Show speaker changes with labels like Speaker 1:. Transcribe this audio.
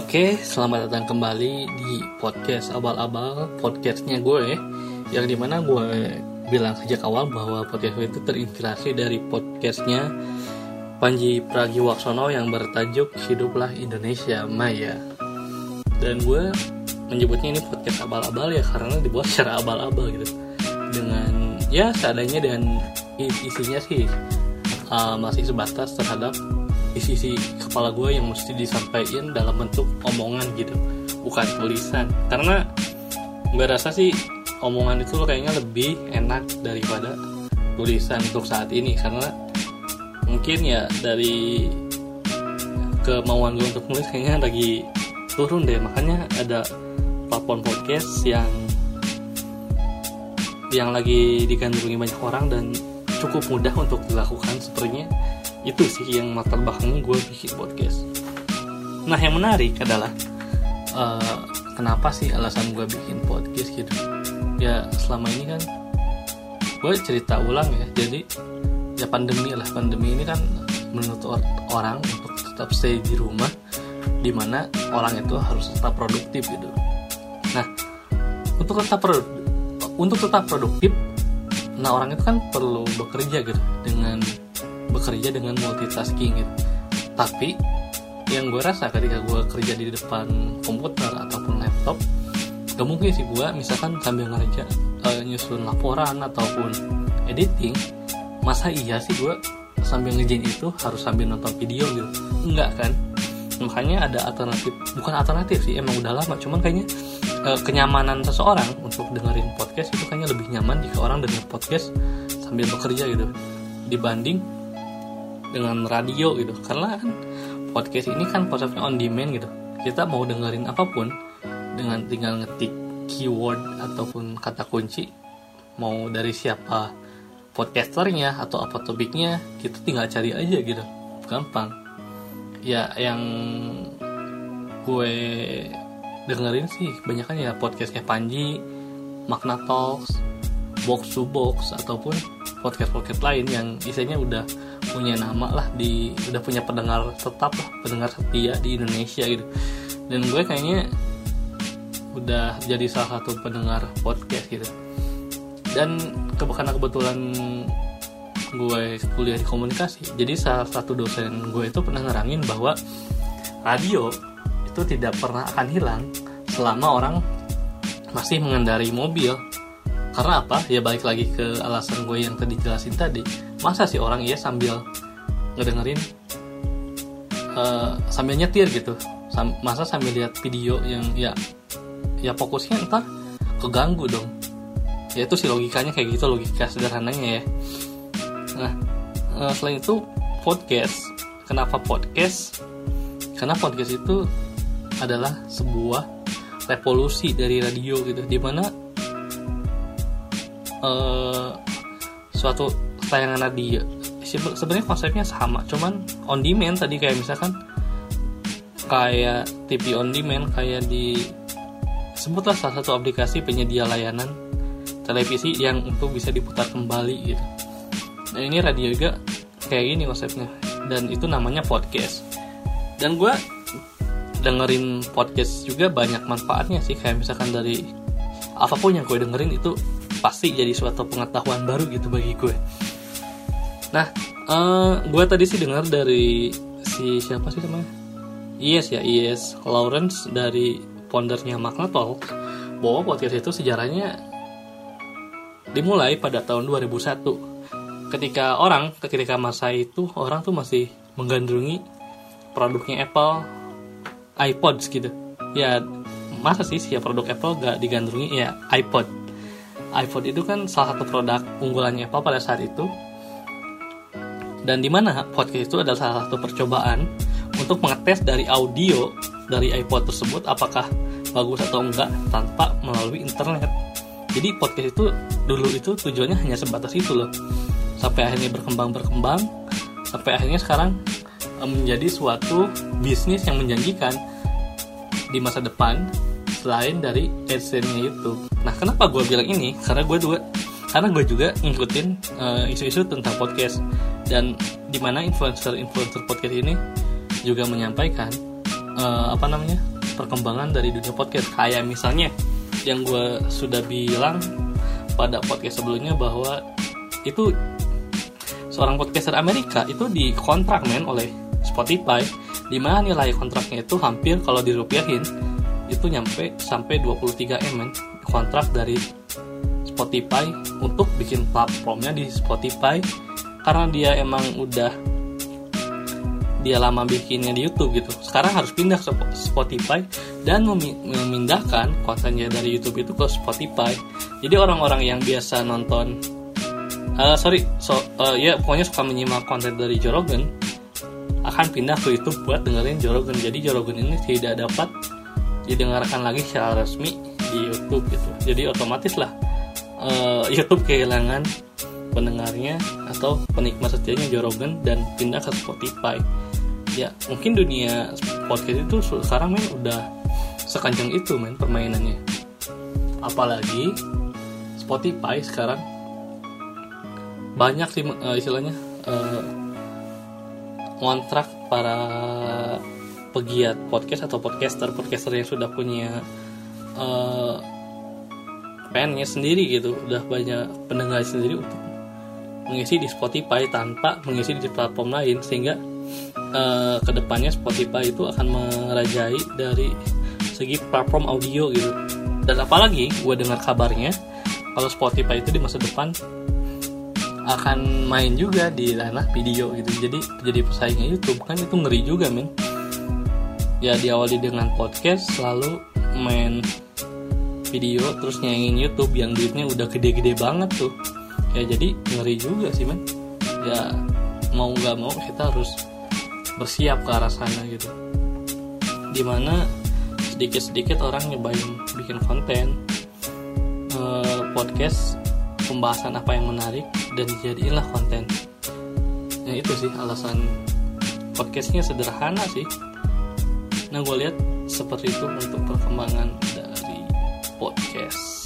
Speaker 1: Oke, selamat datang kembali di podcast abal-abal podcastnya gue yang di mana gue bilang sejak awal bahwa podcast gue itu terinspirasi dari podcastnya Panji Pragiwaksono yang bertajuk Hiduplah Indonesia Maya. Dan gue menyebutnya ini podcast abal-abal ya karena dibuat secara abal-abal gitu. Dengan ya seadanya dan isinya sih uh, masih sebatas terhadap isi-isi kepala gue yang mesti disampaikan dalam bentuk omongan gitu bukan tulisan. Karena gue rasa sih omongan itu kayaknya lebih enak daripada tulisan untuk saat ini. Karena mungkin ya dari kemauan gue untuk nulis kayaknya lagi turun deh. Makanya ada platform podcast yang yang lagi digandrungi banyak orang dan cukup mudah untuk dilakukan sepertinya itu sih yang latar belakangnya gue bikin podcast. Nah yang menarik adalah uh, kenapa sih alasan gue bikin podcast gitu? Ya selama ini kan gue cerita ulang ya. Jadi ya pandemi lah. Pandemi ini kan menurut orang untuk tetap stay di rumah di mana orang itu harus tetap produktif gitu. Nah untuk tetap untuk tetap produktif nah orang itu kan perlu bekerja gitu dengan bekerja dengan multitasking gitu. Tapi yang gue rasa ketika gue kerja di depan komputer ataupun laptop gak mungkin sih gue misalkan sambil ngerja uh, nyusun laporan ataupun editing masa iya sih gue sambil ngejain itu harus sambil nonton video gitu? Enggak kan? Makanya ada alternatif bukan alternatif sih emang udah lama. Cuman kayaknya uh, kenyamanan seseorang untuk dengerin podcast itu kayaknya lebih nyaman jika orang denger podcast sambil bekerja gitu. Dibanding dengan radio gitu. Karena kan podcast ini kan konsepnya on demand gitu. Kita mau dengerin apa pun dengan tinggal ngetik keyword ataupun kata kunci mau dari siapa podcasternya atau apa topiknya kita tinggal cari aja gitu. Gampang. Ya yang gue dengerin sih banyak kan ya podcastnya Panji Makna Talks Box to Box ataupun podcast-podcast lain yang isinya udah punya nama lah di udah punya pendengar tetap lah pendengar setia di Indonesia gitu. Dan gue kayaknya udah jadi salah satu pendengar podcast gitu. Dan karena kebetulan gue kuliah di komunikasi jadi salah satu dosen gue itu pernah ngerangin bahwa radio itu tidak pernah akan hilang selama orang masih mengendari mobil karena apa? Ya balik lagi ke alasan gue yang tadi jelasin tadi. Masa sih orang iya sambil ngedengerin uh, sambil nyetir gitu? Sam masa sambil lihat video yang ya ya fokusnya entar keganggu dong. Ya itu sih logikanya kayak gitu logika sederhananya ya. Nah uh, selain itu podcast. Kenapa podcast? Karena podcast itu adalah sebuah revolusi dari radio gitu di mana uh, suatu tayangan radio sebenarnya konsepnya sama cuman on demand tadi kayak misalkan kayak TV on demand kayak di sebutlah salah satu aplikasi penyedia layanan televisi yang untuk bisa diputar kembali gitu. Nah ini radio juga kayak gini konsepnya dan itu namanya podcast. Dan gue dengerin podcast juga banyak manfaatnya sih kayak misalkan dari apa pun yang gue dengerin itu pasti jadi suatu pengetahuan baru gitu bagi gue. Nah uh, gue tadi sih dengar dari si siapa sih namanya? Yes ya Yes Lawrence dari foundernya Magna Talk bahwa podcast itu sejarahnya dimulai pada tahun 2001 ketika orang ketika masa itu orang tuh masih menggandrungi produknya Apple iPods gitu. Ya masa sih sih produk Apple gak digandrungi? Ya iPod iPhone itu kan salah satu produk unggulannya Apple pada saat itu. Dan di mana podcast itu adalah salah satu percobaan untuk mengetes dari audio dari iPod tersebut apakah bagus atau enggak tanpa melalui internet. Jadi podcast itu dulu itu tujuannya hanya sebatas itu loh. Sampai akhirnya berkembang berkembang sampai akhirnya sekarang eh, menjadi suatu bisnis yang menjanjikan di masa depan selain dari AdSense-nya itu. Nah, kenapa gue bilang ini? Karena gue juga karena gue juga ngikutin uh, isu-isu tentang podcast dan di mana influencer-influencer podcast ini juga menyampaikan uh, apa namanya perkembangan dari dunia podcast kayak misalnya yang gue sudah bilang pada podcast sebelumnya bahwa itu seorang podcaster Amerika itu dikontrak men oleh Spotify di mana nilai kontraknya itu hampir kalau dirupiahin itu nyampe sampai 23 M men. Kontrak dari Spotify untuk bikin platformnya di Spotify. Karena dia emang udah dia lama bikinnya di YouTube gitu. Sekarang harus pindah ke Spotify dan memindahkan kontennya dari YouTube itu ke Spotify. Jadi orang-orang yang biasa nonton uh, sorry so uh, ya pokoknya suka menyimak konten dari Jorogen akan pindah ke YouTube buat dengerin Jorogen. Jadi Jorogen ini tidak dapat didengarkan lagi secara resmi di YouTube gitu. Jadi otomatis lah uh, YouTube kehilangan pendengarnya atau penikmat setianya Jorogen dan pindah ke Spotify. Ya mungkin dunia podcast itu sekarang main udah sekencang itu main permainannya. Apalagi Spotify sekarang. Banyak sih uh, istilahnya uh, kontrak para pegiat podcast atau podcaster podcaster yang sudah punya uh, sendiri gitu udah banyak pendengar sendiri untuk mengisi di Spotify tanpa mengisi di platform lain sehingga uh, ke depannya Spotify itu akan merajai dari segi platform audio gitu. Dan apalagi gue dengar kabarnya kalau Spotify itu di masa depan akan main juga di ranah video gitu. Jadi jadi pesaingnya YouTube kan itu ngeri juga men ya diawali dengan podcast selalu main video terus nyanyiin YouTube yang duitnya udah gede-gede banget tuh. Ya jadi ngeri juga sih men. Ya mau nggak mau kita harus bersiap ke arah sana gitu. Di mana sedikit-sedikit orang nyobain bikin konten eh, podcast pembahasan apa yang menarik dan jadilah konten. Ya itu sih alasan podcastnya sederhana sih nah gue lihat seperti itu untuk perkembangan dari podcast